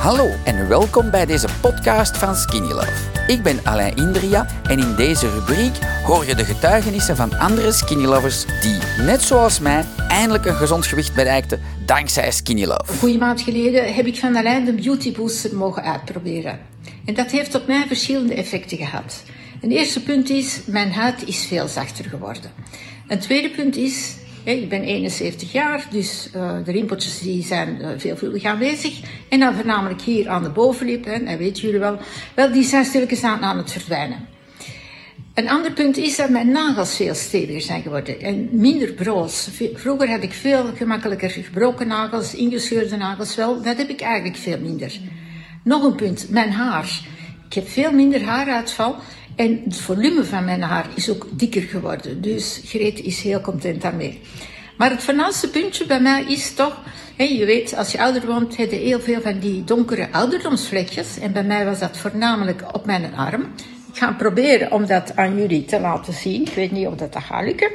Hallo en welkom bij deze podcast van Skinny Love. Ik ben Alain Indria en in deze rubriek hoor je de getuigenissen van andere Skinny Lovers die, net zoals mij, eindelijk een gezond gewicht bereikten dankzij Skinny Love. Een goede maand geleden heb ik van Alain de Beauty Booster mogen uitproberen. En dat heeft op mij verschillende effecten gehad. Een eerste punt is, mijn huid is veel zachter geworden. Een tweede punt is, ik ben 71 jaar, dus uh, de rimpeltjes die zijn uh, veelvuldig aanwezig. En dan voornamelijk hier aan de bovenlip, hè, dat weten jullie wel. Wel, die zijn stilletjes aan, aan het verdwijnen. Een ander punt is dat mijn nagels veel steviger zijn geworden en minder broos. Vroeger had ik veel gemakkelijker gebroken nagels, ingescheurde nagels. Wel, dat heb ik eigenlijk veel minder. Nog een punt, mijn haar. Ik heb veel minder haaruitval en het volume van mijn haar is ook dikker geworden. Dus Greet is heel content daarmee. Maar het voornaamste puntje bij mij is toch, je weet, als je ouder wordt, heb je heel veel van die donkere ouderdomsvlekjes. En bij mij was dat voornamelijk op mijn arm. Ik ga proberen om dat aan jullie te laten zien. Ik weet niet of dat, dat gaat lukken.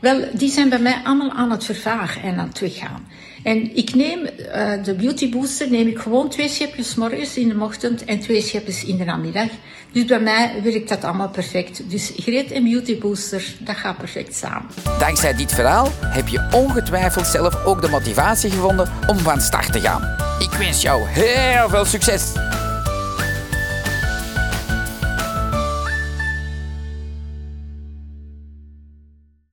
Wel, die zijn bij mij allemaal aan het vervagen en aan het weggaan. En ik neem uh, de Beauty Booster, neem ik gewoon twee schepjes morgens in de ochtend en twee schepjes in de namiddag. Dus bij mij werkt dat allemaal perfect. Dus Greet en Beauty Booster, dat gaat perfect samen. Dankzij dit verhaal heb je ongetwijfeld zelf ook de motivatie gevonden om van start te gaan. Ik wens jou heel veel succes!